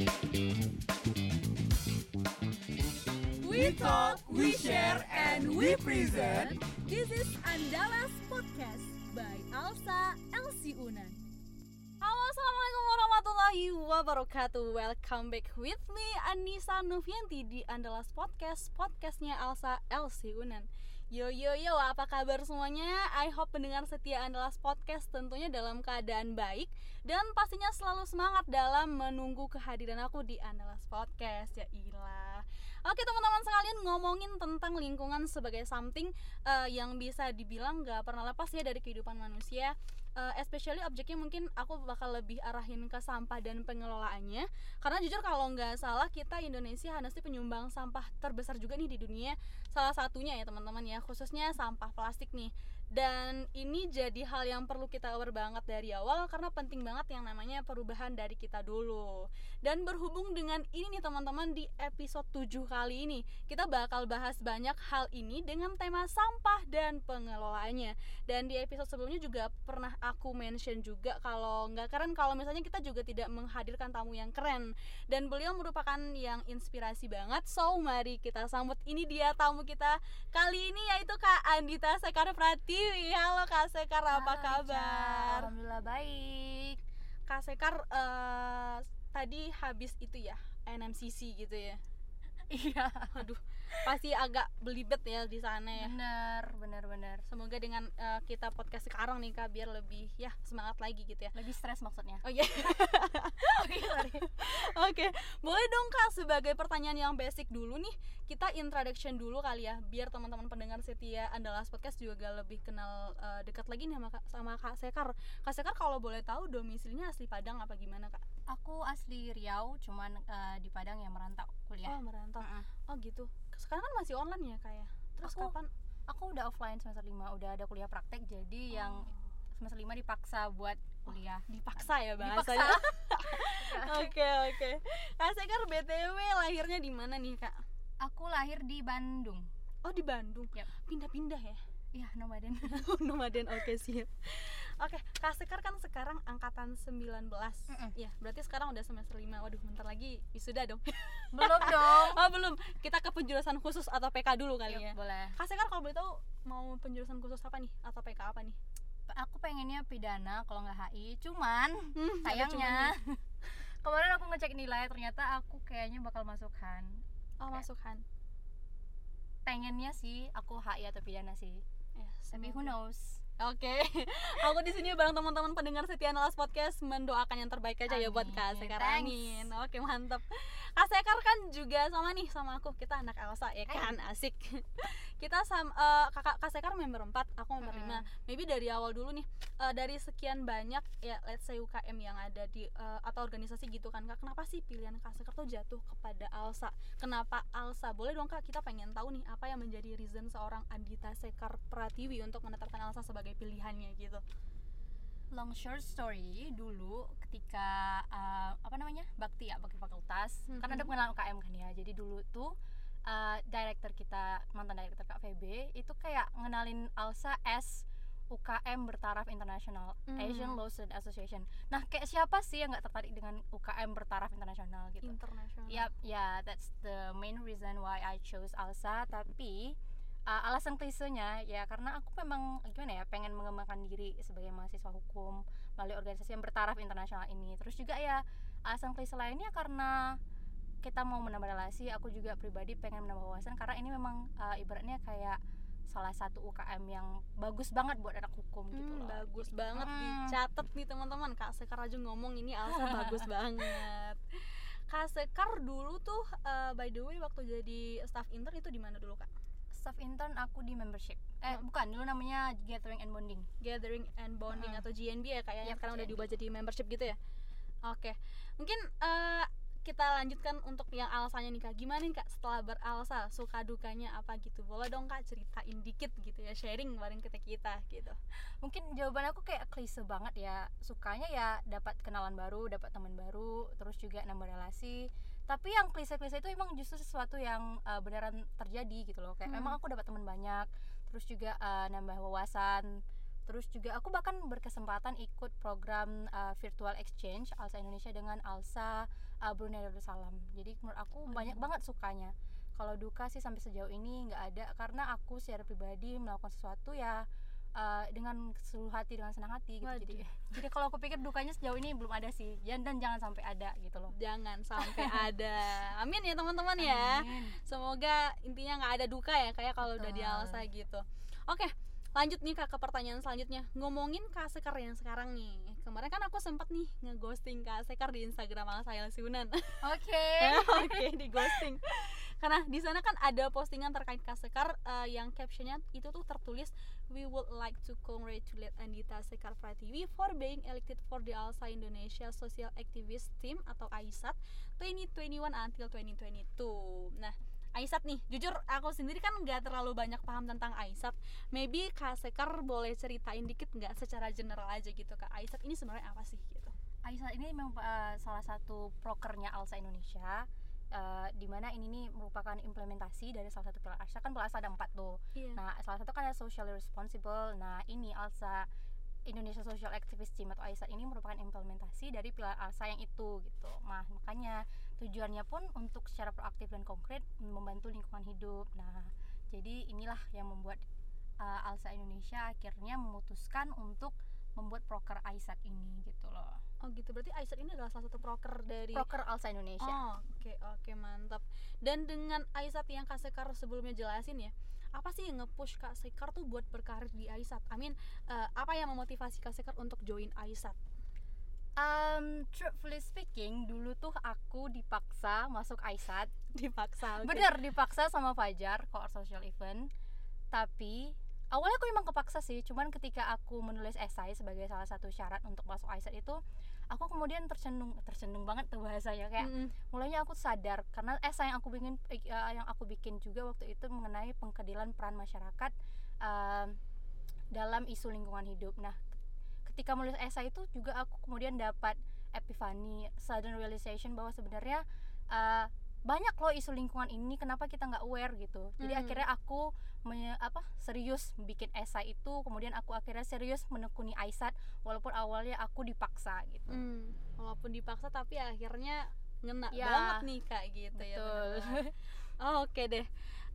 We talk, we share, and we present. This is Andalas Podcast by Alsa Elsie Unan. Halo, assalamualaikum warahmatullahi wabarakatuh. Welcome back with me Anissa Novianti di Andalas Podcast, podcastnya Alsa Elsie Unan. Yo yo yo, apa kabar semuanya? I hope pendengar setia Andalas Podcast tentunya dalam keadaan baik dan pastinya selalu semangat dalam menunggu kehadiran aku di Andalas Podcast. Ya ilah. Oke teman-teman sekalian ngomongin tentang lingkungan sebagai something uh, yang bisa dibilang gak pernah lepas ya dari kehidupan manusia uh, especially objeknya mungkin aku bakal lebih arahin ke sampah dan pengelolaannya. Karena jujur kalau nggak salah kita Indonesia honestly penyumbang sampah terbesar juga nih di dunia. Salah satunya ya teman-teman ya khususnya sampah plastik nih. Dan ini jadi hal yang perlu kita aware banget dari awal karena penting banget yang namanya perubahan dari kita dulu dan berhubung dengan ini nih teman-teman di episode 7 kali ini kita bakal bahas banyak hal ini dengan tema sampah dan pengelolaannya dan di episode sebelumnya juga pernah aku mention juga kalau nggak keren kalau misalnya kita juga tidak menghadirkan tamu yang keren dan beliau merupakan yang inspirasi banget so mari kita sambut ini dia tamu kita kali ini yaitu Kak Andita Sekar Prati Tiwi. Halo Kak Sekar, apa Halo, kabar? Ica. Alhamdulillah baik. Kak Sekar uh, tadi habis itu ya NMCC gitu ya. Iya. Aduh, pasti agak belibet ya di sana ya. Bener, bener, bener. Semoga dengan uh, kita podcast sekarang nih Kak biar lebih ya semangat lagi gitu ya. Lebih stres maksudnya. Oh iya. Oke, sorry. Oke, boleh dong Kak sebagai pertanyaan yang basic dulu nih, kita introduction dulu kali ya, biar teman-teman pendengar setia Andalas Podcast juga lebih kenal uh, dekat lagi nih sama Kak, sama Kak Sekar. Kak Sekar kalau boleh tahu domisilinya asli Padang apa gimana Kak? Aku asli Riau, cuman uh, di Padang yang merantau kuliah. Oh merantau. Mm-mm. Oh gitu. Sekarang kan masih online ya Kak ya? Terus Aku- kapan? Aku udah offline semester 5, udah ada kuliah praktek, jadi yang semester 5 dipaksa buat kuliah. Dipaksa ya bahasanya. Oke oke. Kak Sekar BTW lahirnya di mana nih Kak? Aku lahir di Bandung. Oh di Bandung. Yap. Pindah-pindah ya? Iya, nomaden. nomaden oke siap oke Kak Sekar kan sekarang angkatan 19 Mm-mm. ya berarti sekarang udah semester 5 waduh bentar lagi wisuda dong Belum dong. oh belum kita ke penjurusan khusus atau PK dulu kali ya Yuk, boleh. Kak Sekar kalau boleh tahu mau penjurusan khusus apa nih atau PK apa nih Aku pengennya pidana kalau nggak HI, cuman Hmm, sayangnya kemarin aku ngecek nilai ternyata aku kayaknya bakal masukkan cumannya. Oh masukkan pengennya sih aku HI atau pidana sih. Ya, tapi who knows Oke, aku di sini bareng teman-teman pendengar setia Nalas Podcast mendoakan yang terbaik aja ya buat Kak Amin, Sekar. thanks. Amin. Oke, mantap. Kak Sekar kan juga sama nih sama aku. Kita anak Elsa ya kan, asik. Kita sama eh, Kakak Kak Sekar member 4, aku member Mm-mm. 5. Maybe dari awal dulu nih. eh, dari sekian banyak ya let's say UKM yang ada di eh, atau organisasi gitu kan Kak. Kenapa sih pilihan Kak Sekar tuh jatuh kepada Alsa? Kenapa Alsa? Boleh dong Kak, kita pengen tahu nih apa yang menjadi reason seorang Andita Sekar Pratiwi untuk menetapkan Alsa sebagai pilihannya gitu. long short story dulu ketika uh, apa namanya bakti ya bakti fakultas Mhm. kan ada pengenalan UKM kan ya jadi dulu tuh uh, director kita mantan director Kak VB itu kayak ngenalin Alsa as UKM bertaraf internasional Hmm. Asian Law Student Association nah kayak siapa sih yang nggak tertarik dengan UKM bertaraf internasional gitu internasional. Yap, ya that's the main reason why I chose Alsa. Tapi uh, alasan klisenya ya karena aku memang gimana ya pengen mengembangkan diri sebagai mahasiswa hukum melalui organisasi yang bertaraf internasional ini. Terus juga ya alasan klise lainnya karena kita mau menambah relasi. Aku juga pribadi pengen menambah wawasan karena ini memang uh, ibaratnya kayak salah satu UKM yang bagus banget buat anak hukum gitu Hmm, loh. bagus banget Mm. dicatat nih teman-teman Kak Sekar aja ngomong ini Alsa bagus banget Kak Sekar dulu tuh eh, by the way waktu jadi staff intern itu di mana dulu Kak? Staff intern aku di membership. Eh Hmm. bukan, dulu namanya gathering and bonding. Gathering and Bonding Mm-mm. atau GNB ya Kak ya yang Yap, sekarang udah diubah jadi membership gitu ya Oke mungkin eh, kita lanjutkan untuk yang alasannya nih Kak Gimana nih Kak setelah beralsa suka dukanya apa gitu Boleh dong Kak ceritain dikit gitu ya sharing bareng kita kita gitu mungkin jawaban aku kayak klise banget ya sukanya ya dapat kenalan baru dapat teman baru terus juga nambah relasi tapi yang klise-klise itu emang justru sesuatu yang uh, beneran terjadi gitu loh. Kayak Hmm. memang aku dapat teman banyak terus juga uh, nambah wawasan terus juga aku bahkan berkesempatan ikut program uh, virtual exchange Alsa Indonesia dengan Alsa uh, Brunei Darussalam. Jadi menurut aku banyak banget sukanya. Kalau duka sih sampai sejauh ini nggak ada karena aku secara pribadi melakukan sesuatu ya uh, dengan seluruh hati dengan senang hati gitu. Waduh. jadi jadi kalau aku pikir dukanya sejauh ini belum ada sih. Dan dan jangan sampai ada gitu loh. Jangan sampai ada. Amin ya teman-teman ya. Semoga intinya nggak ada duka ya kayak kalau udah di Betul. Alsa gitu. Oke lanjut nih kak ke pertanyaan selanjutnya. Ngomongin kak Sekar yang sekarang nih kemarin kan aku sempat nih ngeghosting kak Sekar di Instagram Alsa Elsiunan oke. Oke di ghosting. Karena di sana kan ada postingan terkait kak Sekar eh, yang captionnya itu tuh tertulis we would like to congratulate Andita Sekar Pratiwi for being elected for the Alsa Indonesia Social Activist Team atau AISAT 2021 until 2022 nah Aisat nih, jujur aku sendiri kan nggak terlalu banyak paham tentang Aisat. Maybe Kak Sekar boleh ceritain dikit nggak secara general aja gitu Kak. Aisat ini sebenarnya apa sih gitu? Aisyah ini memang uh, salah satu prokernya Alsa Indonesia uh, di mana ini nih merupakan implementasi dari salah satu pilar Alsa kan pilar Alsa ada empat tuh Iya. nah salah satu kan ada socially responsible nah ini Alsa Indonesia Social Activist Team atau AISA ini merupakan implementasi dari pilar Alsa yang itu gitu. Nah makanya tujuannya pun untuk secara proaktif dan konkret membantu lingkungan hidup. Nah jadi inilah yang membuat uh, Alsa Indonesia akhirnya memutuskan untuk membuat proker AISAT ini gitu loh. Oh gitu, berarti Aisat ini adalah salah satu proker dari proker Alsa Indonesia. Oh, oke oke mantap. Dan dengan Aisat yang Kak Sekar sebelumnya jelasin ya, apa sih yang nge-push Kak Sekar tuh buat berkarir di Aisat? I mean, eh, apa yang memotivasi Kak Sekar untuk join Aisat? Um, truthfully speaking, dulu tuh aku dipaksa masuk AISAT. Dipaksa. oke. Bener, dipaksa sama Fajar, koor social event. Tapi awalnya aku emang kepaksa sih, cuman ketika aku menulis esai sebagai salah satu syarat untuk masuk AISAT itu, aku kemudian tercenung, tercenung banget tuh bahasanya kayak Mm-mm. mulainya aku sadar karena esai yang aku bikin eh, yang aku bikin juga waktu itu mengenai pengkedilan peran masyarakat um, dalam isu lingkungan hidup. Nah, ketika menulis esai itu juga aku kemudian dapat epiphany, sudden realization bahwa sebenarnya uh, banyak loh isu lingkungan ini kenapa kita nggak aware gitu. Jadi Hmm. akhirnya aku menye- apa serius bikin esai itu, kemudian aku akhirnya serius menekuni AISAT walaupun awalnya aku dipaksa gitu. Hmm, walaupun dipaksa tapi akhirnya ngena Ya, banget nih Kak gitu ya. Betul. banget. Oh, Oke deh.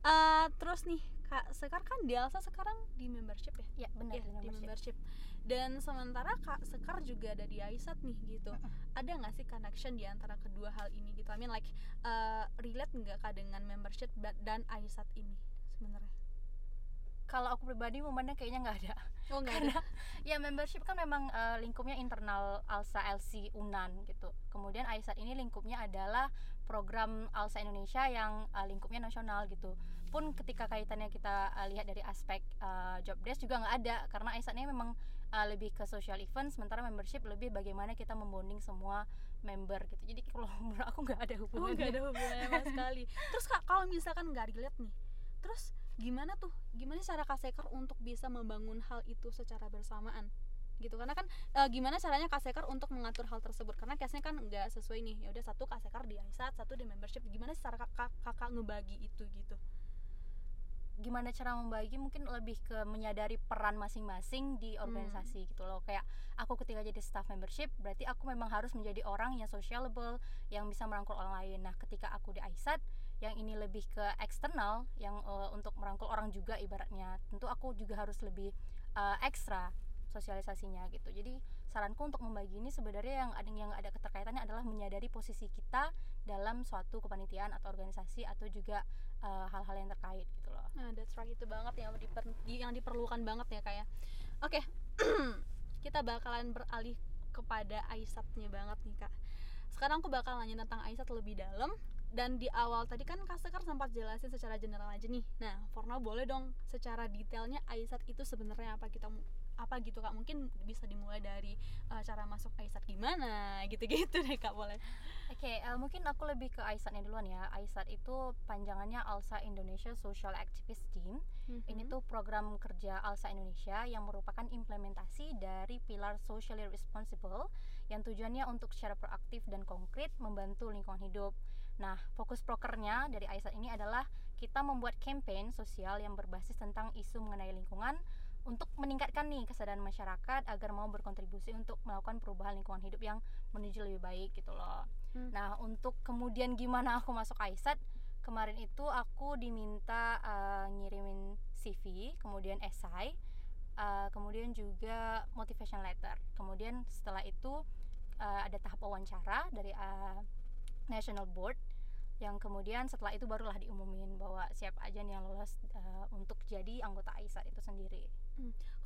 Eh, terus nih Kak Sekar kan di Alsa sekarang di membership ya? ya benar Iya, di di membership. membership. Dan sementara Kak Sekar juga ada di Aisat nih gitu. Ada nggak sih connection di antara kedua hal ini gitu? I mean like uh, relate nggak Kak dengan membership dan Aisat ini sebenarnya? Kalau aku pribadi momennya kayaknya nggak ada. Oh nggak ada. Ya membership kan memang eh, lingkupnya internal Alsa LC Unan gitu. Kemudian AISAT ini lingkupnya adalah program Alsa Indonesia yang eh, lingkupnya nasional gitu. Pun ketika kaitannya kita eh, lihat dari aspek eh, job desk juga nggak ada karena AISAT ini memang eh, lebih ke social event sementara membership lebih bagaimana kita membonding semua member gitu. Jadi kalau menurut aku nggak ada Oh hubungannya. nggak ada hubungannya sama sekali. Terus Kak kalau misalkan nggak relate nih, terus gimana tuh? Gimana cara Kak Sekar untuk bisa membangun hal itu secara bersamaan? gitu karena kan eh, gimana caranya Kak Sekar untuk mengatur hal tersebut? Karena case-nya kan nggak sesuai nih. Ya udah satu Kak Sekar di Aisat satu di membership. Gimana sih cara kakak, kakak ngebagi itu gitu? Gimana cara membagi? Mungkin lebih ke menyadari peran masing-masing di organisasi gitu loh. Kayak aku ketika jadi staff membership berarti aku memang harus menjadi orang yang sociable yang bisa merangkul orang lain. Nah ketika aku di AISAT yang ini lebih ke eksternal yang eh, untuk merangkul orang juga ibaratnya tentu aku juga harus lebih eh, ekstra sosialisasinya gitu jadi saranku untuk membagi ini sebenarnya yang ada yang ada keterkaitannya adalah menyadari posisi kita dalam suatu kepanitiaan atau organisasi atau juga eh, hal-hal yang terkait gitu loh Nah, that's right itu banget yang diper- yang diperlukan banget ya kayak. Oke. kita bakalan beralih kepada Aisatnya banget nih, Kak. Sekarang aku bakal nanya tentang Aisat lebih dalam dan di awal tadi kan Kak Sekar sempat jelasin secara general aja nih. Nah, Forna boleh dong secara detailnya Aisat itu sebenarnya apa kita apa gitu Kak? Mungkin bisa dimulai dari eh, cara masuk Aisat gimana gitu-gitu deh Kak, boleh. Oke, eh, mungkin aku lebih ke AISAT-nya duluan ya. AISAT itu panjangannya ALSA Indonesia Social Activist Team. Ini Mhm. tuh program kerja ALSA Indonesia yang merupakan implementasi dari pilar socially responsible yang tujuannya untuk secara proaktif dan konkret membantu lingkungan hidup. Nah, fokus prokernya dari AISAT ini adalah kita membuat campaign sosial yang berbasis tentang isu mengenai lingkungan untuk meningkatkan nih kesadaran masyarakat agar mau berkontribusi untuk melakukan perubahan lingkungan hidup yang menuju lebih baik gitu loh. Hmm. Nah, untuk kemudian gimana aku masuk AISAT? Kemarin itu aku diminta uh, ngirimin CV, kemudian esai, uh, kemudian juga motivation letter. Kemudian setelah itu uh, ada tahap wawancara dari uh, national board yang kemudian setelah itu barulah diumumin bahwa siapa aja nih yang lolos uh, untuk jadi anggota AISAT itu sendiri.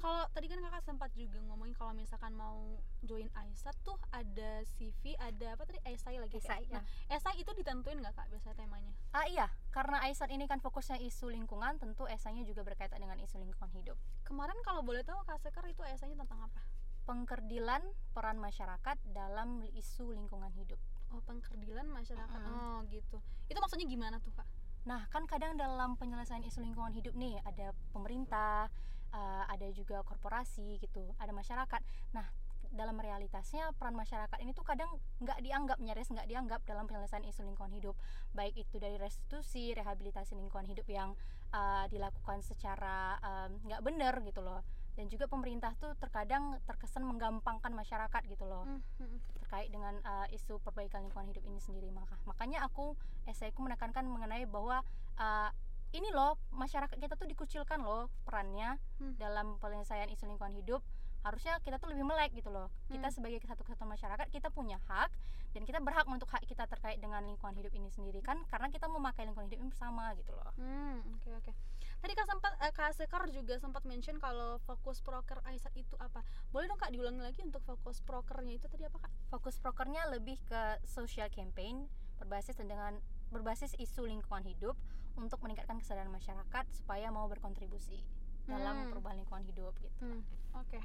Kalau tadi kan kakak sempat juga ngomongin kalau misalkan mau join AISAT tuh ada CV, ada apa tadi esai lagi kan? Esai, ya. Nah, esai itu ditentuin nggak kak biasanya temanya? Ah iya, karena AISAT ini kan fokusnya isu lingkungan, tentu esainya juga berkaitan dengan isu lingkungan hidup. Kemarin kalau boleh tahu kak Sekar itu esainya tentang apa? Pengkerdilan peran masyarakat dalam isu lingkungan hidup. Oh pengkerdilan masyarakat. Mm-mm. Oh gitu. Itu maksudnya gimana tuh kak? Nah, kan kadang dalam penyelesaian isu lingkungan hidup nih ada pemerintah, uh, ada juga korporasi gitu, ada masyarakat. Nah, dalam realitasnya peran masyarakat ini tuh kadang nggak dianggap nyaris nggak dianggap dalam penyelesaian isu lingkungan hidup, baik itu dari restitusi, rehabilitasi lingkungan hidup yang uh, dilakukan secara um, nggak benar gitu loh. Dan juga pemerintah tuh terkadang terkesan menggampangkan masyarakat gitu loh Hmm, hmm. terkait dengan uh, isu perbaikan lingkungan hidup ini sendiri maka makanya aku esaiku menekankan mengenai bahwa uh, ini loh masyarakat kita tuh dikucilkan loh perannya Hmm. dalam penyelesaian isu lingkungan hidup harusnya kita tuh lebih melek gitu loh kita Hmm. sebagai satu kesatuan masyarakat kita punya hak dan kita berhak untuk hak kita terkait dengan lingkungan hidup ini sendiri kan karena kita memakai lingkungan hidup ini bersama gitu loh Hmm, oke oke. Tadi Kak sempat eh, Kak Sekar juga sempat mention kalau fokus proker AISAT itu apa? Boleh dong Kak diulangi lagi untuk fokus prokernya itu tadi apa Kak? fokus prokernya lebih ke social campaign berbasis dengan berbasis isu lingkungan hidup untuk meningkatkan kesadaran masyarakat supaya mau berkontribusi dalam Hmm. perubahan lingkungan hidup gitu. Hmm, oke.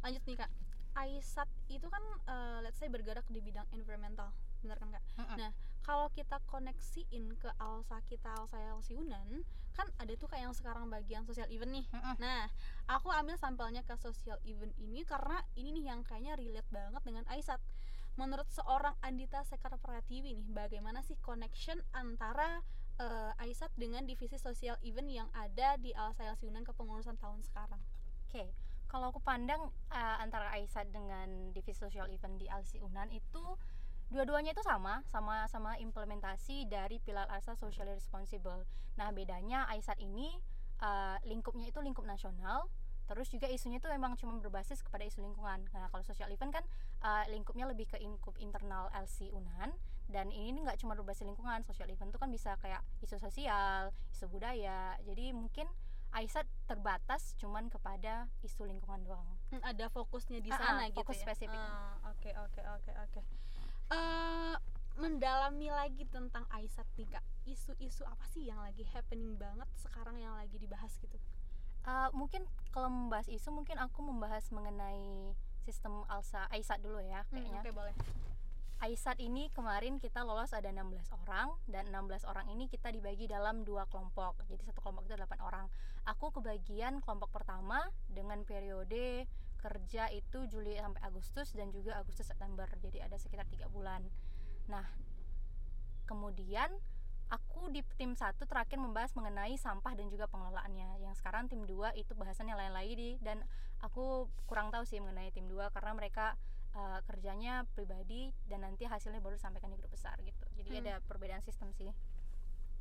Lanjut nih Kak. AISAT itu kan eh, let's say bergerak di bidang environmental, benar kan Kak? Mm-mm. Nah, kalau kita koneksiin ke Alsa kita Alsa Elsi Unan, kan ada tuh kayak yang sekarang bagian social event nih. Mm-mm. Nah, aku ambil sampelnya ke social event ini karena ini nih yang kayaknya relate banget dengan Aisat. Menurut seorang Andita Sekar Pratiwi nih, bagaimana sih connection antara eh, Aisat dengan divisi social event yang ada di Alsa Elsi Unan kepengurusan tahun sekarang? Oke, kalau aku pandang uh, antara Aisyah dengan divisi social event di Alsi Unan itu dua-duanya itu sama, sama-sama implementasi dari pilar ASA socially responsible. Nah, bedanya Aisyah ini uh, lingkupnya itu lingkup nasional, terus juga isunya itu memang cuma berbasis kepada isu lingkungan. Nah, kalau social event kan uh, lingkupnya lebih ke lingkup internal LC Unan dan ini nggak cuma berbasis lingkungan, social event itu kan bisa kayak isu sosial, isu budaya. Jadi mungkin Aisyah terbatas cuman kepada isu lingkungan doang. Hmm, ada fokusnya di Ah, sana ah, gitu fokus ya. spesifik. Ah, Oke oke oke oke. Eh, mendalami lagi tentang Aisat nih kak. Isu-isu apa sih yang lagi happening banget sekarang yang lagi dibahas gitu? Uh, mungkin kalau membahas isu mungkin aku membahas mengenai sistem Alsa Aisat dulu ya Hmm, kayaknya. Oke boleh. Aisat ini kemarin kita lolos ada 16 orang dan 16 orang ini kita dibagi dalam dua kelompok. Jadi satu kelompok itu 8 orang. Aku kebagian kelompok pertama dengan periode kerja itu Juli sampai Agustus dan juga Agustus September. Jadi ada sekitar tiga bulan. Nah, kemudian aku di tim satu terakhir membahas mengenai sampah dan juga pengelolaannya. Yang sekarang tim 2 itu bahasannya lain lagi di dan aku kurang tahu sih mengenai tim 2 karena mereka uh, kerjanya pribadi dan nanti hasilnya baru disampaikan di grup besar gitu. Jadi Hmm. ada perbedaan sistem sih.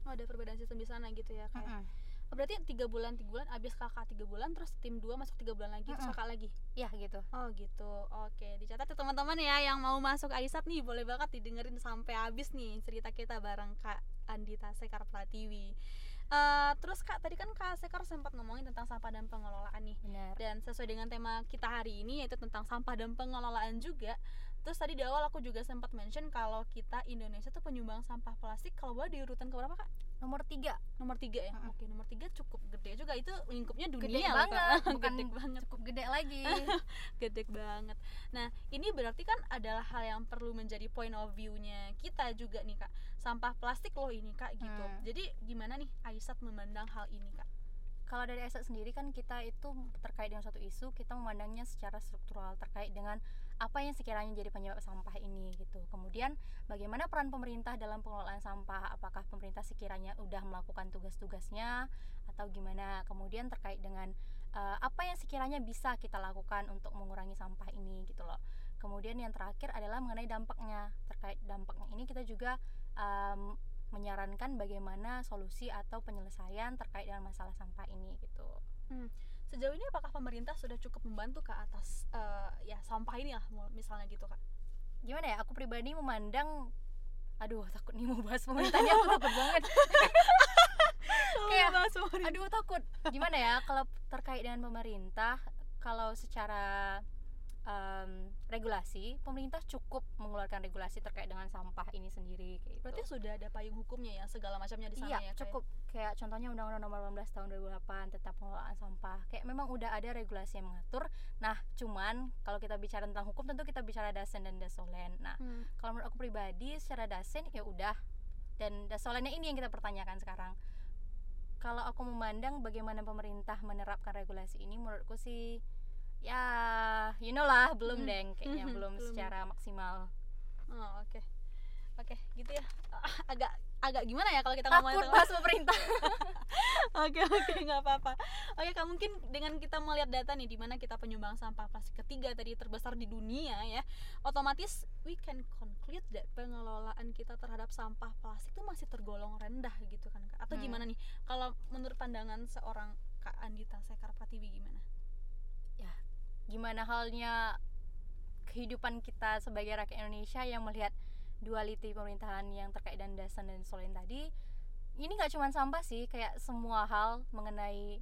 Oh, ada perbedaan sistem di sana gitu ya kayak. Mm-mm. Oh, berarti tiga bulan tiga bulan abis kakak tiga bulan terus tim 2 masuk tiga bulan lagi terus Mm-mm. kakak lagi. Ya gitu. Oh gitu. Oke, dicatat ya teman-teman ya yang mau masuk Aisat nih boleh banget didengerin sampai habis nih cerita kita bareng Kak Andita Sekar Pratiwi. Eh, terus Kak tadi kan Kak Sekar sempat ngomongin tentang sampah dan pengelolaan nih. Benar. Dan sesuai dengan tema kita hari ini yaitu tentang sampah dan pengelolaan juga. Terus tadi di awal aku juga sempat mention kalau kita Indonesia tuh penyumbang sampah plastik kalau boleh di urutan ke berapa Kak? Nomor tiga Nomor tiga ya? Mm-mm. Oke, nomor tiga cukup gede juga itu lingkupnya dunia gede Kak. banget, bukan gede banget. cukup gede lagi. gede banget. Nah, ini berarti kan adalah hal yang perlu menjadi point of view-nya kita juga nih, Kak. Sampah plastik loh ini, Kak, gitu. Hmm. Jadi gimana nih Aisat memandang hal ini, Kak? Kalau dari Aisyah sendiri kan kita itu terkait dengan suatu isu kita memandangnya secara struktural terkait dengan apa yang sekiranya jadi penyebab sampah ini gitu. Kemudian bagaimana peran pemerintah dalam pengelolaan sampah? Apakah pemerintah sekiranya udah melakukan tugas-tugasnya atau gimana? Kemudian terkait dengan uh, apa yang sekiranya bisa kita lakukan untuk mengurangi sampah ini gitu loh kemudian yang terakhir adalah mengenai dampaknya terkait dampaknya ini kita juga um, menyarankan bagaimana solusi atau penyelesaian terkait dengan masalah sampah ini gitu. Hmm. Sejauh ini apakah pemerintah sudah cukup membantu ke atas uh, ya sampah ini lah misalnya gitu kak? Gimana ya? Aku pribadi memandang, aduh takut nih mau bahas pemerintahnya aku takut banget. kayak aduh takut. Gimana ya kalau terkait dengan pemerintah? Kalau secara um, regulasi, pemerintah cukup mengeluarkan regulasi terkait dengan sampah ini sendiri gitu. Berarti sudah ada payung hukumnya ya segala macamnya di sana iya, ya? cukup. Kayak, kayak contohnya Undang-Undang Nomor 18 Tahun 2008 tentang pengelolaan sampah. Kayak memang udah ada regulasi yang mengatur. Nah, cuman kalau kita bicara tentang hukum tentu kita bicara dasen dan dasolen. Nah, hmm. kalau menurut aku pribadi secara dasen ya udah dan dasolennya ini yang kita pertanyakan sekarang. Kalau aku memandang bagaimana pemerintah menerapkan regulasi ini menurutku sih ya you know lah belum hmm. deng kayaknya belum, belum. secara maksimal. Oh oke. Okay. oke okay, gitu ya. Agak agak gimana ya kalau kita ngomongin tentang bahas pemerintah. Oke oke nggak apa-apa. Oke kak mungkin dengan kita melihat data nih di mana kita penyumbang sampah plastik ketiga tadi terbesar di dunia ya otomatis we can conclude that pengelolaan kita terhadap sampah plastik itu masih tergolong rendah gitu kan kak. Atau hmm. gimana nih? Kalau menurut pandangan seorang kak Andita Sekar Pratiwi gimana gimana halnya kehidupan kita sebagai rakyat Indonesia yang melihat duality pemerintahan yang terkait dan dasan dan solen tadi ini nggak cuma sampah sih kayak semua hal mengenai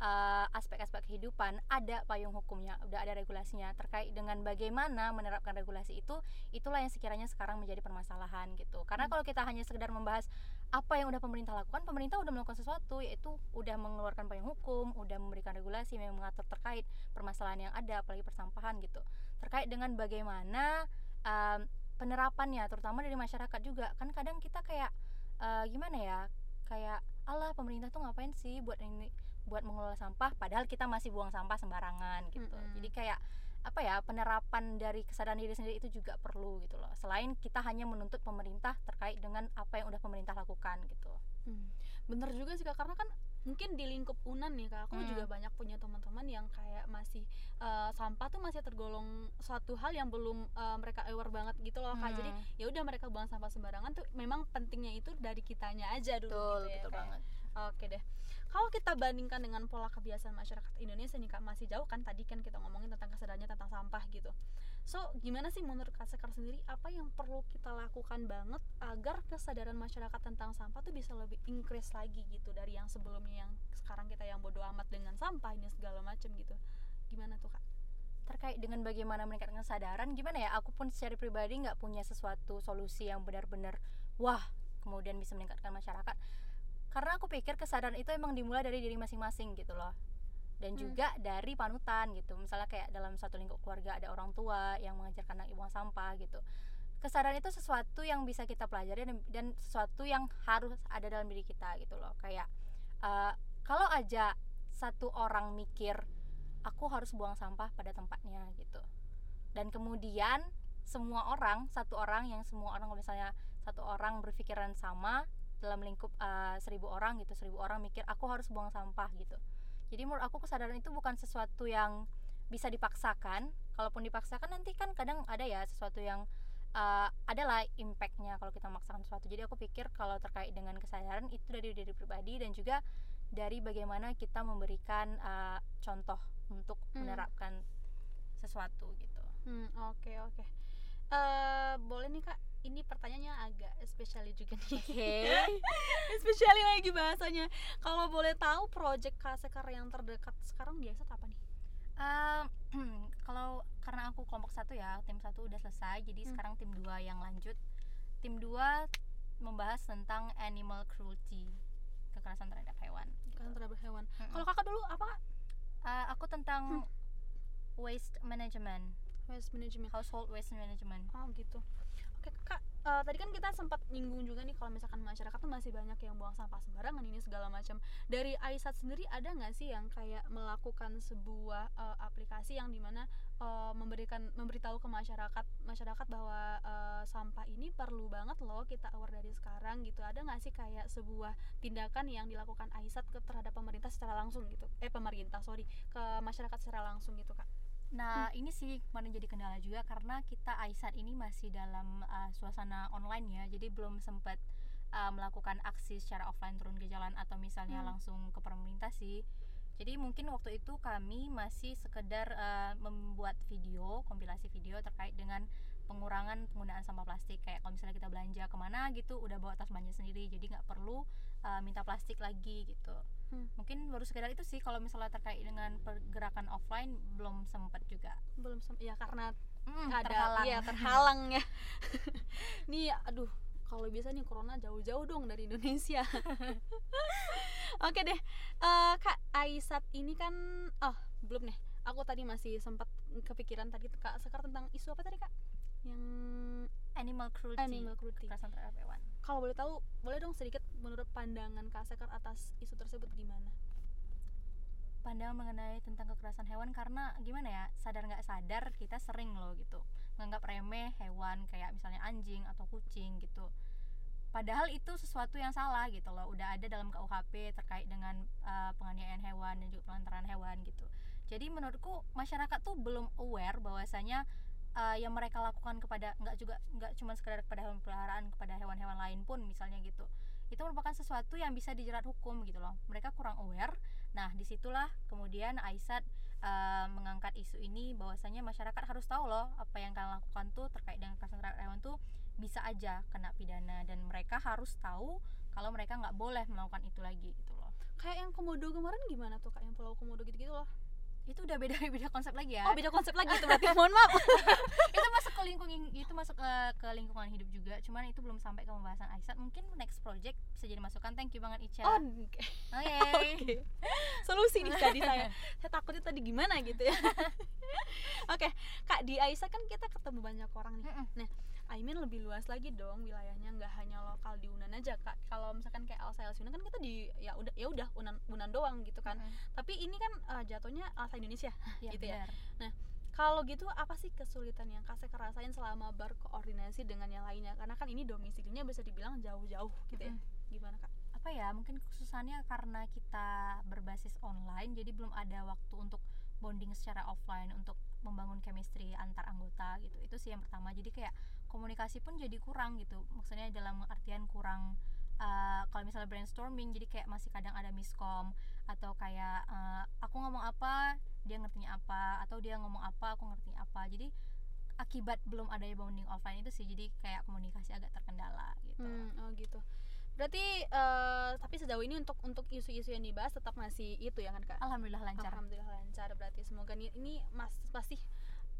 uh, aspek-aspek kehidupan ada payung hukumnya udah ada regulasinya. Terkait dengan bagaimana menerapkan regulasi itu itulah yang sekiranya sekarang menjadi permasalahan gitu. Karena hmm. kalau kita hanya sekedar membahas apa yang udah pemerintah lakukan pemerintah udah melakukan sesuatu yaitu udah mengeluarkan payung hukum udah memberikan regulasi yang mengatur terkait permasalahan yang ada apalagi persampahan gitu. Terkait dengan bagaimana um, penerapannya terutama dari masyarakat juga. Kan kadang kita kayak uh, gimana ya kayak Allah pemerintah tuh ngapain sih buat ini buat mengelola sampah padahal kita masih buang sampah sembarangan gitu. Mm -hmm. jadi kayak apa ya penerapan dari kesadaran diri sendiri itu juga perlu gitu loh. Selain kita hanya menuntut pemerintah terkait dengan apa yang udah pemerintah lakukan gitu. Hmm. bener juga sih kak karena kan mungkin di lingkup unan nih kak aku hmm. juga banyak punya teman-teman yang kayak masih uh, sampah tuh masih tergolong suatu hal yang belum uh, mereka aware banget gitu loh kak. Jadi ya udah mereka buang sampah sembarangan tuh memang pentingnya itu dari kitanya aja dulu betul, gitu ya betul banget. Oke deh kalau kita bandingkan dengan pola kebiasaan masyarakat Indonesia nih kak masih jauh kan tadi kan kita ngomongin tentang kesadarannya tentang sampah gitu. So gimana sih menurut kak Sekar sendiri apa yang perlu kita lakukan banget agar kesadaran masyarakat tentang sampah tuh bisa lebih increase lagi gitu dari yang sebelumnya yang sekarang kita yang bodoh amat dengan sampah ini segala macam gitu? Gimana tuh kak? Terkait dengan bagaimana meningkatkan kesadaran gimana ya? Aku pun secara pribadi nggak punya sesuatu solusi yang benar-benar wah kemudian bisa meningkatkan masyarakat karena aku pikir kesadaran itu emang dimulai dari diri masing-masing gitu loh. Dan hmm. juga dari panutan gitu. Misalnya kayak dalam satu lingkup keluarga ada orang tua yang mengajarkan anak buang sampah gitu. Kesadaran itu sesuatu yang bisa kita pelajari dan, dan sesuatu yang harus ada dalam diri kita gitu loh. Kayak uh, kalau aja satu orang mikir aku harus buang sampah pada tempatnya gitu. Dan kemudian semua orang satu orang yang semua orang misalnya satu orang berpikiran sama dalam lingkup uh, seribu orang gitu seribu orang mikir aku harus buang sampah gitu jadi menurut aku kesadaran itu bukan sesuatu yang bisa dipaksakan kalaupun dipaksakan nanti kan kadang ada ya sesuatu yang uh, adalah impactnya kalau kita memaksakan sesuatu jadi aku pikir kalau terkait dengan kesadaran itu dari diri pribadi dan juga dari bagaimana kita memberikan uh, contoh untuk hmm. menerapkan sesuatu gitu oke hmm, oke okay, okay. Uh, boleh nih kak ini pertanyaannya agak especially juga nih. Okay. especially lagi bahasanya. Kalau boleh tahu project Kasekar yang terdekat sekarang biasa apa nih? Um, kalau karena aku kelompok satu ya, tim satu udah selesai, jadi hmm. sekarang tim dua yang lanjut. Tim dua membahas tentang animal cruelty, kekerasan terhadap hewan. Kekerasan terhadap hewan. Hmm. Kalau kakak dulu apa? Uh, aku tentang hmm. waste management. Waste management. Household waste management. Oh gitu Oke kak, uh, tadi kan kita sempat nyinggung juga nih kalau misalkan masyarakat tuh masih banyak yang buang sampah sembarangan ini segala macam. Dari Aisat sendiri ada nggak sih yang kayak melakukan sebuah uh, aplikasi yang di mana uh, memberikan memberitahu ke masyarakat masyarakat bahwa uh, sampah ini perlu banget loh kita aware dari sekarang gitu ada nggak sih kayak sebuah tindakan yang dilakukan Aisat ke terhadap pemerintah secara langsung gitu eh pemerintah sorry ke masyarakat secara langsung gitu kak Nah, ini sih kemarin jadi kendala juga karena kita Aisat ini masih dalam uh, suasana online ya. Jadi belum sempat uh, melakukan aksi secara offline turun ke jalan atau misalnya Hmm. langsung ke pemerintah sih. Jadi mungkin waktu itu kami masih sekedar uh, membuat video, kompilasi video terkait dengan pengurangan penggunaan sampah plastik kayak kalau misalnya kita belanja ke mana gitu udah bawa tas belanja sendiri jadi nggak perlu uh, minta plastik lagi gitu. Hmm. mungkin baru sekedar itu sih kalau misalnya terkait dengan pergerakan offline belum sempat juga. Belum sem- ya karena Hmm, ada terhalang. iya terhalang ya. Nih aduh kalau bisa nih corona jauh-jauh dong dari Indonesia. Oke deh Eh, kak Aisat ini kan oh belum nih. Aku tadi masih sempat kepikiran tadi kak Sekar tentang isu apa tadi kak? Yang animal cruelty, animal cruelty. Kekerasan terhadap hewan. Kalau boleh tahu boleh dong sedikit menurut pandangan kak Sekar atas isu tersebut gimana Pandangan mengenai tentang kekerasan hewan karena gimana ya sadar nggak sadar kita sering loh gitu menganggap remeh hewan kayak misalnya anjing atau kucing gitu. Padahal itu sesuatu yang salah gitu loh. Udah ada dalam KUHP terkait dengan uh, penganiayaan hewan dan juga pelantaran hewan gitu. Jadi menurutku masyarakat tuh belum aware bahwasanya uh, yang mereka lakukan kepada nggak juga nggak cuma sekedar kepada hewan peliharaan kepada hewan-hewan lain pun misalnya gitu. Itu merupakan sesuatu yang bisa dijerat hukum gitu loh. Mereka kurang aware. Nah di situlah kemudian Aisat uh, mengangkat isu ini bahwasanya masyarakat harus tahu loh apa yang kalian lakukan tuh terkait dengan kekerasan terhadap hewan tuh bisa aja kena pidana. Dan mereka harus tahu kalau mereka nggak boleh melakukan itu lagi gitu loh. Kayak yang komodo kemarin gimana tuh kak? Yang pulau komodo gitu-gitu loh itu udah beda beda konsep lagi ya? Oh beda konsep lagi itu berarti mohon maaf. Itu masuk ke lingkungan itu masuk ke, ke lingkungan hidup juga cuman itu belum sampai ke pembahasan Aisat mungkin next project bisa jadi masukan. Thank you banget Ica. Oh oke oke. Oke. Solusi nih tadi saya. Saya takutnya tadi gimana gitu ya. Oke. Kak di Aisyah kan kita ketemu banyak orang nih. Nah Aimin lebih luas lagi dong wilayahnya. Nggak hanya lokal di Unan aja kak kalau misalkan kayak Unan kan kita di ya udah ya udah Unan Unan doang gitu kan Mm-mm. tapi ini kan eh, jatuhnya Alsa Indonesia Iya, gitu ya. benar. kalau gitu apa sih kesulitan yang kak Seka rasain selama berkoordinasi dengan yang lainnya karena kan ini domisilinya bisa dibilang jauh-jauh gitu ya Mm-mm. gimana kak apa ya mungkin khususannya karena kita berbasis online jadi belum ada waktu untuk bonding secara offline untuk membangun chemistry antar anggota gitu itu sih yang pertama jadi kayak komunikasi pun jadi kurang gitu maksudnya dalam artian kurang uh, kalau misalnya brainstorming jadi kayak masih kadang ada miskom atau kayak uh, aku ngomong apa dia ngertinya apa atau dia ngomong apa aku ngertinya apa jadi akibat belum ada bonding offline itu sih jadi kayak komunikasi agak terkendala gitu Hmm, oh gitu. Berarti eh, tapi sejauh ini untuk untuk isu-isu yang dibahas tetap masih itu ya kan kak? alhamdulillah lancar Alhamdulillah lancar. Berarti semoga nih ini mas pasti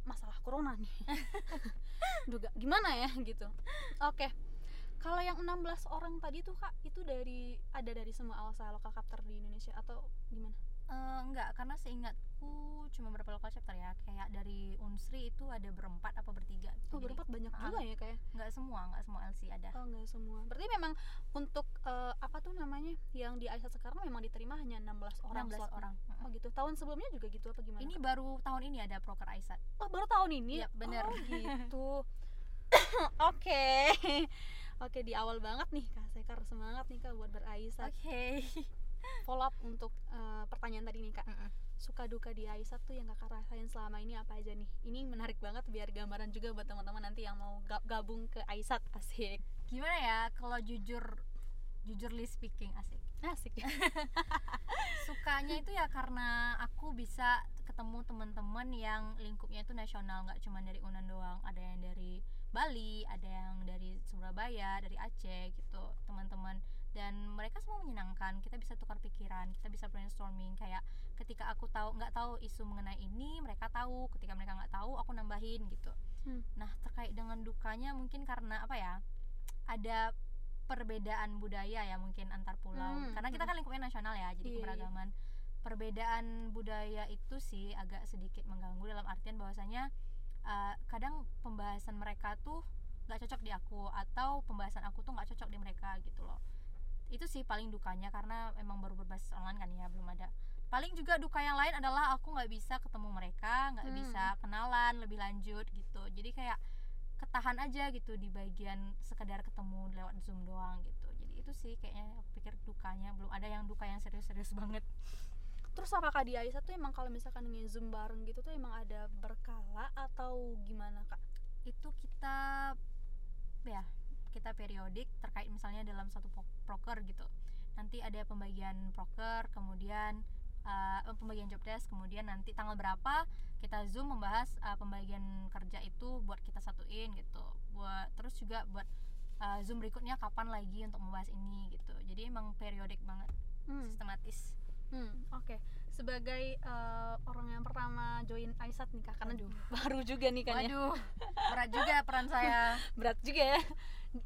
masalah corona nih. Duga gimana ya gitu. Oke. Kalau yang 16 orang tadi tuh kak itu dari ada dari semua alsa lokal chapter di Indonesia atau gimana? Eh, enggak, karena seingatku cuma berapa lokal chapter ya Kayak dari Unsri itu ada berempat apa bertiga Oh. Jadi, berempat banyak ah. juga ya kayak. Enggak semua, enggak semua LC ada Oh enggak semua. Berarti memang untuk eh, apa tuh namanya yang di Aisyah sekarang memang diterima hanya 16 orang 16 slotnya. orang Oh gitu. Tahun sebelumnya juga gitu apa gimana? Ini Kak? baru tahun ini ada proker Aisat Oh baru tahun ini? Iya, bener. Oh gitu. Oke. Oke di awal banget nih Kak Sekar semangat nih Kak buat beraisat. Oke Follow up untuk eh, pertanyaan tadi nih Kak. Mm-mm. Suka duka di Aisat tuh yang Kakak rasain selama ini apa aja nih? Ini menarik banget biar gambaran juga buat teman-teman nanti yang mau ga- gabung ke Aisat asik. Gimana ya, kalau jujur Jujurly speaking, asik Asik ya. Sukanya itu ya karena aku bisa ketemu teman-teman yang lingkupnya itu nasional nggak cuma dari Unan doang ada yang dari Bali ada yang dari Surabaya dari Aceh gitu teman-teman. Dan mereka semua menyenangkan kita bisa tukar pikiran kita bisa brainstorming. Kayak ketika aku tahu nggak tahu isu mengenai ini mereka tahu. Ketika mereka nggak tahu aku nambahin gitu. Hmm. nah terkait dengan dukanya mungkin karena apa ya ada perbedaan budaya ya mungkin antar pulau. Hmm, karena kita kan lingkupnya nasional ya jadi iya. keberagaman. Perbedaan budaya itu sih agak sedikit mengganggu dalam artian bahwasanya uh, kadang pembahasan mereka tuh nggak cocok di aku atau pembahasan aku tuh nggak cocok di mereka gitu loh. Itu sih paling dukanya karena emang baru berbasis online kan ya belum ada. Paling juga duka yang lain adalah aku nggak bisa ketemu mereka nggak Hmm. bisa kenalan lebih lanjut gitu. Jadi kayak ketahan aja gitu di bagian sekedar ketemu lewat zoom doang gitu. Jadi itu sih kayaknya aku pikir dukanya. Belum ada yang duka yang serius-serius banget terus apakah di Aisyah tuh emang kalau misalkan nge-zoom bareng gitu tuh emang ada berkala atau gimana kak? Itu kita ya kita periodik terkait misalnya dalam satu pro- proker gitu. Nanti ada pembagian proker kemudian uh, pembagian job desk kemudian nanti tanggal berapa kita zoom membahas uh, pembagian kerja itu buat kita satuin gitu. Buat terus juga buat uh, zoom berikutnya kapan lagi untuk membahas ini gitu. Jadi emang periodik banget hmm. sistematis. Hmm. Sebagai eh, orang yang pertama join Aisat nih kak, karena Waduh. baru juga nih kan ya. waduh berat juga peran saya Berat juga ya.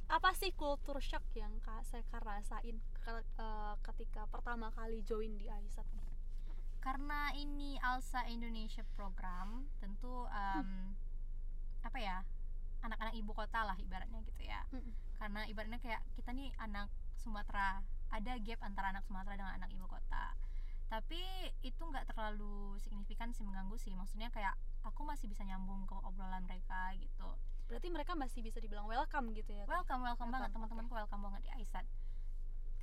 Apa sih kultur shock yang kak saya rasain ke- eh, ketika pertama kali join di Aisat nih? karena ini Alsa Indonesia program tentu em, apa ya anak-anak ibu kota lah ibaratnya gitu ya Mm-mm. karena ibaratnya kayak kita nih anak Sumatera ada gap antara anak Sumatera dengan anak ibu kota tapi itu nggak terlalu signifikan sih mengganggu sih. Maksudnya kayak aku masih bisa nyambung ke obrolan mereka gitu. Berarti mereka masih bisa dibilang welcome gitu ya? Kak? welcome welcome banget. Welcome, teman-temanku welcome banget di Aisat.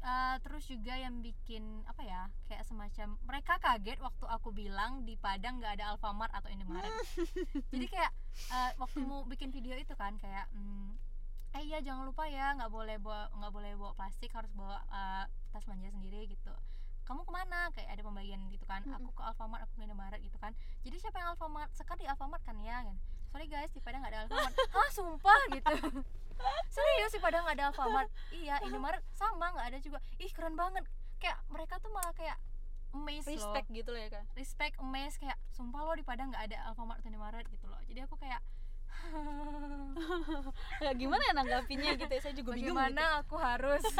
Eh, terus juga yang bikin apa ya kayak semacam mereka kaget waktu aku bilang di Padang nggak ada Alfamart atau Indomaret. Jadi kayak eh, waktu mau bikin video itu kan kayak hmm, eh iya jangan lupa ya nggak boleh bawa nggak boleh bawa plastik harus bawa eh, tas belanja sendiri gitu kamu ke mana? Kayak ada pembagian gitu kan. Aku ke Alfamart aku ke Indomaret gitu kan. Jadi siapa yang Alfamart? Sekali di Alfamart kan ya kan. Sorry guys di Padang nggak ada Alfamart. Hah sumpah gitu. Serius di Padang nggak ada Alfamart? Iya Indomaret sama nggak ada juga. Ih keren banget. Kayak mereka tuh malah kayak amazed Respect loh gitu loh ya kak? respect amazed kayak sumpah lo di Padang nggak ada Alfamart atau Indomaret gitu loh. Jadi aku kayak Ya, gimana ya nanggapinnya gitu ya? Saya juga bingung. bagaimana aku harus? Gitu.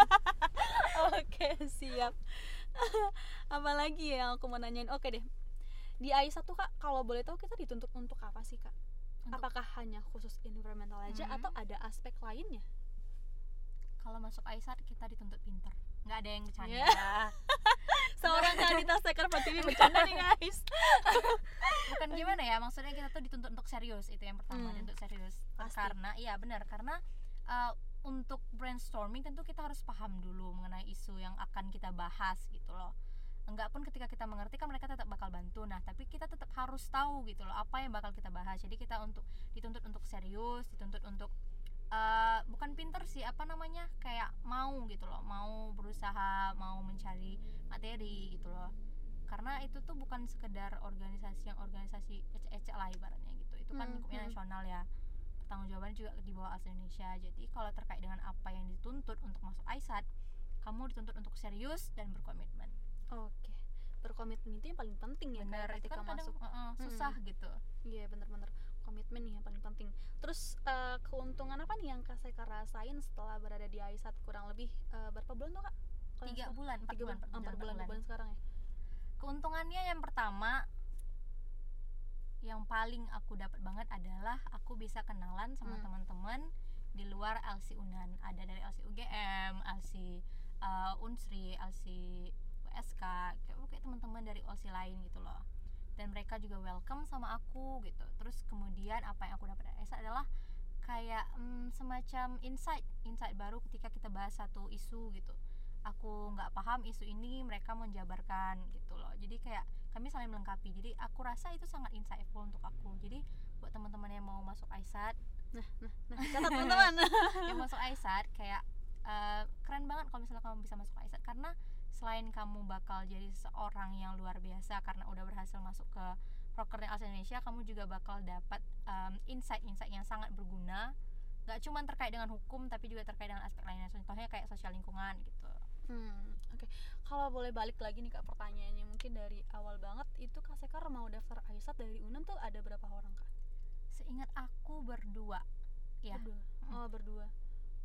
Oke siap. Apalagi ya yang aku mau nanyain? Oke deh. Di Aisat tuh kak, kalau boleh tahu kita dituntut untuk apa sih kak? Untuk- Apakah hanya khusus environmental aja Mhm. atau ada aspek lainnya? kalau masuk Aisat kita dituntut pinter nggak ada yang bercanda Ya. Seorang Kanita Sekar TV bercanda nih guys. bukan gimana ya maksudnya kita tuh dituntut untuk serius itu yang pertama Hmm. dituntut serius Pasti. karena iya benar karena uh, untuk brainstorming tentu kita harus paham dulu mengenai isu yang akan kita bahas gitu loh. Enggak pun ketika kita mengerti kan mereka tetap bakal bantu. Nah tapi kita tetap harus tahu gitu loh apa yang bakal kita bahas. Jadi kita untuk dituntut untuk serius dituntut untuk uh, bukan pinter sih apa namanya kayak mau gitu loh. Mau berusaha mau mencari materi gitu loh. Karena itu tuh bukan sekedar organisasi yang organisasi ecek-ecek lah ibaratnya gitu. Itu kan Hmm, lingkupnya hmm. nasional ya pertanggungjawaban juga di bawah Asa Indonesia jadi kalau terkait dengan apa yang dituntut untuk masuk AISAT kamu dituntut untuk serius dan berkomitmen Oke. Berkomitmen itu yang paling penting ya bener ketika kan kadang masuk. uh-uh, susah gitu Iya bener-bener komitmen nih yang paling penting. Terus eh, keuntungan apa nih yang Sekar rasain setelah berada di Aisat kurang lebih eh, berapa bulan tuh kak? Tiga bulan empat bulan bulan, oh, empat bulan, empat bulan sekarang ya. keuntungannya yang pertama yang paling aku dapat banget adalah aku bisa kenalan sama Hmm. teman-teman di luar LC Unan. Ada dari LC UGM, LC uh, Unsri, LC USK kayak kayak teman-teman dari OSI lain gitu loh. Dan mereka juga welcome sama aku gitu. Terus kemudian apa yang aku dapat dari ESA adalah kayak mm, semacam insight insight baru ketika kita bahas satu isu gitu aku nggak paham isu ini mereka menjabarkan gitu loh. Jadi kayak kami saling melengkapi. Jadi aku rasa itu sangat insightful untuk aku. Jadi buat teman-teman yang mau masuk AISAT Nah, nah, nah, catat teman-teman. yang masuk AISAT kayak eh, keren banget kalau misalnya kamu bisa masuk AISAT karena selain kamu bakal jadi seorang yang luar biasa karena udah berhasil masuk ke prokernya Alsa Indonesia kamu juga bakal dapat em, insight-insight yang sangat berguna. Nggak cuma terkait dengan hukum tapi juga terkait dengan aspek lainnya. Contohnya kayak sosial lingkungan gitu Hmm, oke. Kalau boleh balik lagi nih kak pertanyaannya mungkin dari awal banget itu Kak Sekar mau daftar Aisat dari UNAM tuh ada berapa orang kak? seingat aku berdua ya Berdua. Mm. Oh berdua.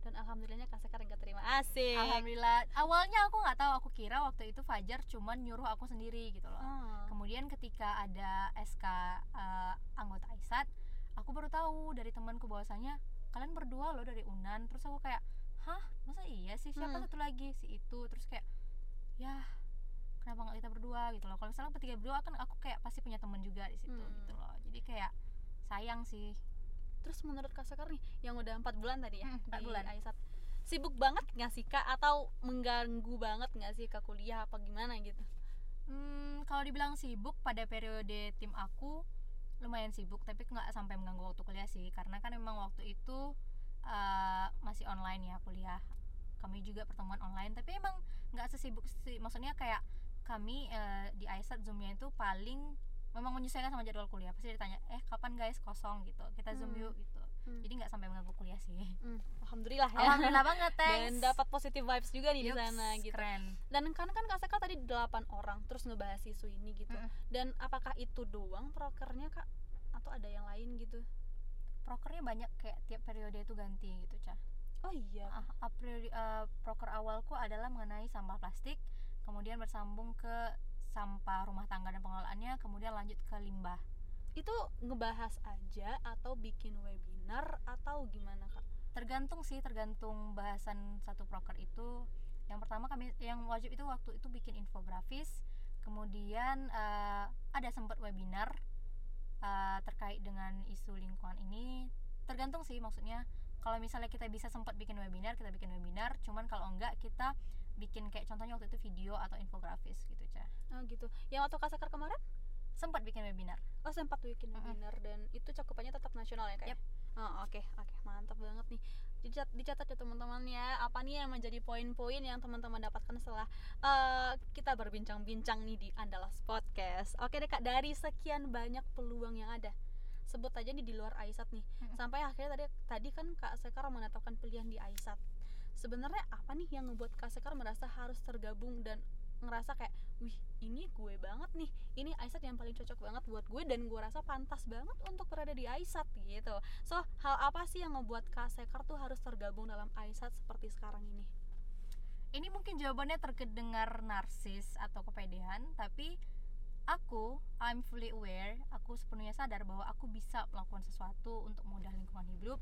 Dan alhamdulillahnya Kak Sekar yang keterima. Asik. alhamdulillah awalnya aku nggak tahu aku kira waktu itu Fajar cuman nyuruh aku sendiri gitu loh Oh. kemudian ketika ada SK eh, anggota AISAT aku baru tahu dari temanku bahwasanya kalian berdua loh dari Unan terus aku kayak hah? Masa iya sih? Siapa Hmm. satu lagi? Si itu. Terus kayak ya kenapa nggak kita berdua? gitu loh. Kalau misalnya bertiga berdua kan aku kayak pasti punya teman juga di situ Hmm. gitu loh. Jadi kayak sayang sih. Terus menurut kak Sekar nih yang udah empat bulan tadi ya Hmm, empat di bulan. Aisat. Sibuk banget nggak sih kak? Atau mengganggu banget nggak sih ke kuliah? Apa gimana gitu? Hmm, kalau dibilang sibuk pada periode tim aku lumayan sibuk tapi nggak sampai mengganggu waktu kuliah sih. Karena kan memang waktu itu uh, masih online ya kuliah. Kami juga pertemuan online tapi emang nggak sesibuk sih. Maksudnya kayak kami uh, di Aisat zoomnya itu paling memang menyesuaikan sama jadwal kuliah. Pasti ditanya eh kapan guys? Kosong gitu. Kita zoom Hmm. yuk gitu. Hmm. jadi nggak sampai mengganggu kuliah sih. Hmm, alhamdulillah ya. Alhamdulillah banget dan thanks. dapat positive vibes juga nih di sana gitu. keren. Dan kan kan kak Sekar tadi 8 orang terus ngebahas isu ini gitu. Mm-mm. dan apakah itu doang prokernya kak? Atau ada yang lain gitu prokernya banyak kayak tiap periode itu ganti gitu cah oh iya Ah, a priori- eh, proker awalku adalah mengenai sampah plastik, kemudian bersambung ke sampah rumah tangga dan pengelolaannya, kemudian lanjut ke limbah. itu ngebahas aja atau bikin webinar atau gimana kak Tergantung sih, tergantung bahasan satu proker itu. Yang pertama kami yang wajib itu waktu itu bikin infografis, kemudian eh, ada sempat webinar eh, terkait dengan isu lingkungan ini. Tergantung sih maksudnya kalau misalnya kita bisa sempat bikin webinar, kita bikin webinar, cuman kalau enggak kita bikin kayak contohnya waktu itu video atau infografis gitu, Cah. oh gitu yang waktu kak Sekar kemarin sempat bikin webinar Oh sempat bikin webinar dan itu cakupannya tetap nasional ya kak? Yep. Oh oke oke mantap banget nih. Dicat, dicatat ya teman-teman ya apa nih yang menjadi poin-poin yang teman-teman dapatkan setelah eh, kita berbincang-bincang nih di Andalas Podcast. Oke deh kak dari sekian banyak peluang yang ada sebut aja nih di luar Aisat nih sampai akhirnya tadi tadi kan kak Sekar menetapkan pilihan di Aisat. Sebenarnya apa nih yang membuat kak Sekar merasa harus tergabung dan ngerasa kayak wih ini gue banget nih. Ini Aisat yang paling cocok banget buat gue dan gue rasa pantas banget untuk berada di Aisat gitu. So hal apa sih yang ngebuat Kak Sekar tuh harus tergabung dalam Aisat seperti sekarang ini? Ini mungkin jawabannya terkedengar narsis atau kepedean tapi aku I'm fully aware aku sepenuhnya sadar bahwa aku bisa melakukan sesuatu untuk mudah lingkungan hidup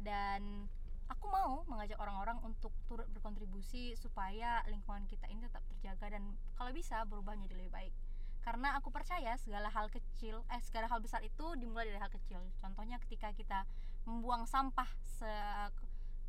dan aku mau mengajak orang-orang untuk turut berkontribusi supaya lingkungan kita ini tetap terjaga dan kalau bisa berubah menjadi lebih baik. Karena aku percaya segala hal kecil eh segala hal besar itu dimulai dari hal kecil. Contohnya ketika kita membuang sampah se-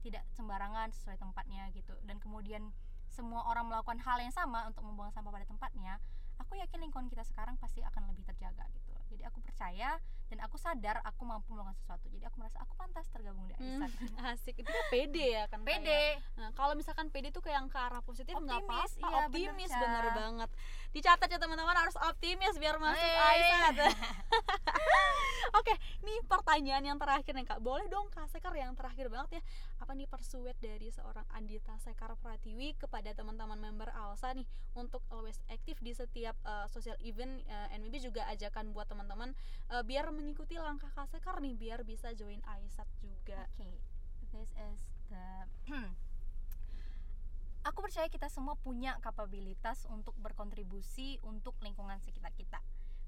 tidak sembarangan sesuai tempatnya gitu. Dan kemudian semua orang melakukan hal yang sama untuk membuang sampah pada tempatnya aku yakin lingkungan kita sekarang pasti akan lebih terjaga gitu. Jadi aku percaya dan aku sadar aku mampu melakukan sesuatu jadi aku merasa aku pantas tergabung di Hmm, Aisan asik itu kan pede ya kan ya? pede Nah, kalau misalkan PD tuh kayak yang ke arah positif nggak Optimis, apa-apa, iya, optimis bener, bener, banget. Dicatat ya teman-teman harus optimis biar masuk Hey. Oke, nih pertanyaan yang terakhir nih Kak. Boleh dong Kak Sekar yang terakhir banget ya. Apa nih persuade dari seorang Andita Sekar Pratiwi kepada teman-teman member Alsa nih untuk always aktif di setiap uh, social event uh, and maybe juga ajakan buat teman-teman uh, biar mengikuti langkah Kak Sekar nih biar bisa join Aisat juga. Oke, this is the Aku percaya kita semua punya kapabilitas untuk berkontribusi untuk lingkungan sekitar kita.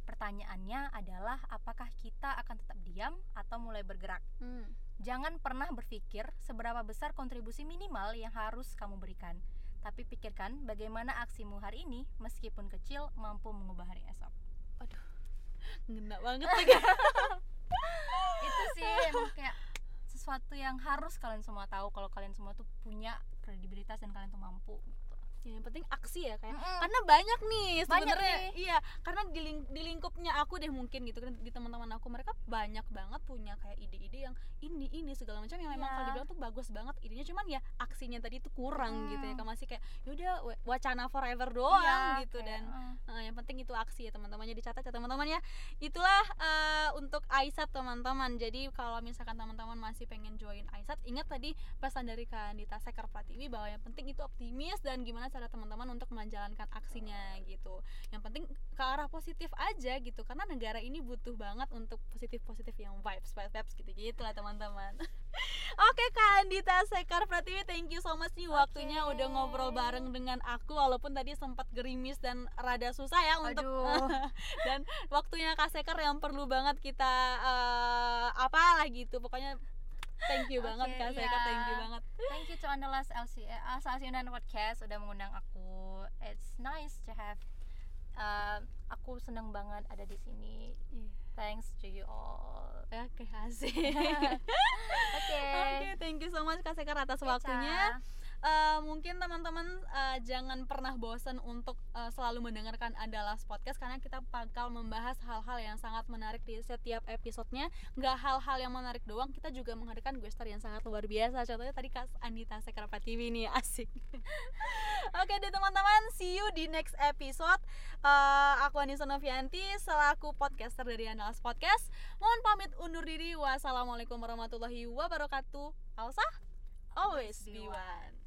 Pertanyaannya adalah apakah kita akan tetap diam atau mulai bergerak? Hmm. Jangan pernah berpikir seberapa besar kontribusi minimal yang harus kamu berikan. Tapi pikirkan bagaimana aksimu hari ini meskipun kecil mampu mengubah hari esok. Ngena banget lagi. Itu sih emang kayak sesuatu yang harus kalian semua tahu kalau kalian semua tuh punya kredibilitas dan kalian tuh mampu. Ya, yang penting aksi ya kayak Mm-mm. karena banyak nih sebenarnya iya karena di, ling- di lingkupnya aku deh mungkin gitu kan di teman-teman aku mereka banyak banget punya kayak ide-ide yang ini ini segala macam yang memang Iya. kalau dibilang tuh bagus banget idenya cuman ya aksinya tadi tuh kurang Mm. gitu ya kan masih kayak yaudah wa- wacana forever doang Iya, gitu kayak, dan eh, Nah, yang penting itu aksi ya teman-temannya dicatat ya teman-teman ya. Itulah eh, untuk Aisat teman-teman. Jadi kalau misalkan teman-teman masih pengen join Aisat, ingat tadi pesan dari Kak Andita Sekar Pratiwi bahwa yang penting itu optimis dan gimana cara teman-teman untuk menjalankan aksinya gitu. Yang penting ke arah positif aja gitu karena negara ini butuh banget untuk positif-positif yang vibes, vibes, vibes gitu-gitu lah teman-teman. Oke Kak Andita Sekar Pratiwi, thank you so much nih waktunya Oke. udah ngobrol bareng dengan aku walaupun tadi sempat gerimis dan rada susah ya untuk dan waktunya Kak Sekar yang perlu banget kita eh, apa lah gitu pokoknya thank you banget Oke, Kak iya. thank you banget Thank you to Andalas LC eh, Asa Asiunan Podcast udah mengundang aku. It's nice to have uh, aku seneng banget ada di sini. thanks to you all Oke, asik. oke Oke, thank you so much Kak Sekar atas Oke, waktunya. Eh, mungkin teman-teman eh, jangan pernah bosan untuk eh, selalu mendengarkan Andalas Podcast karena kita bakal membahas hal-hal yang sangat menarik di setiap episodenya. Nggak hal-hal yang menarik doang, kita juga menghadirkan guest star yang sangat luar biasa. Contohnya tadi Kak Andita Sekar TV nih, asik. Oke deh teman-teman, see you di next episode. Eh, aku Anissa Novianti selaku podcaster dari Andalas Podcast. Mohon pamit undur diri. Wassalamualaikum warahmatullahi wabarakatuh. Alsa, always be one.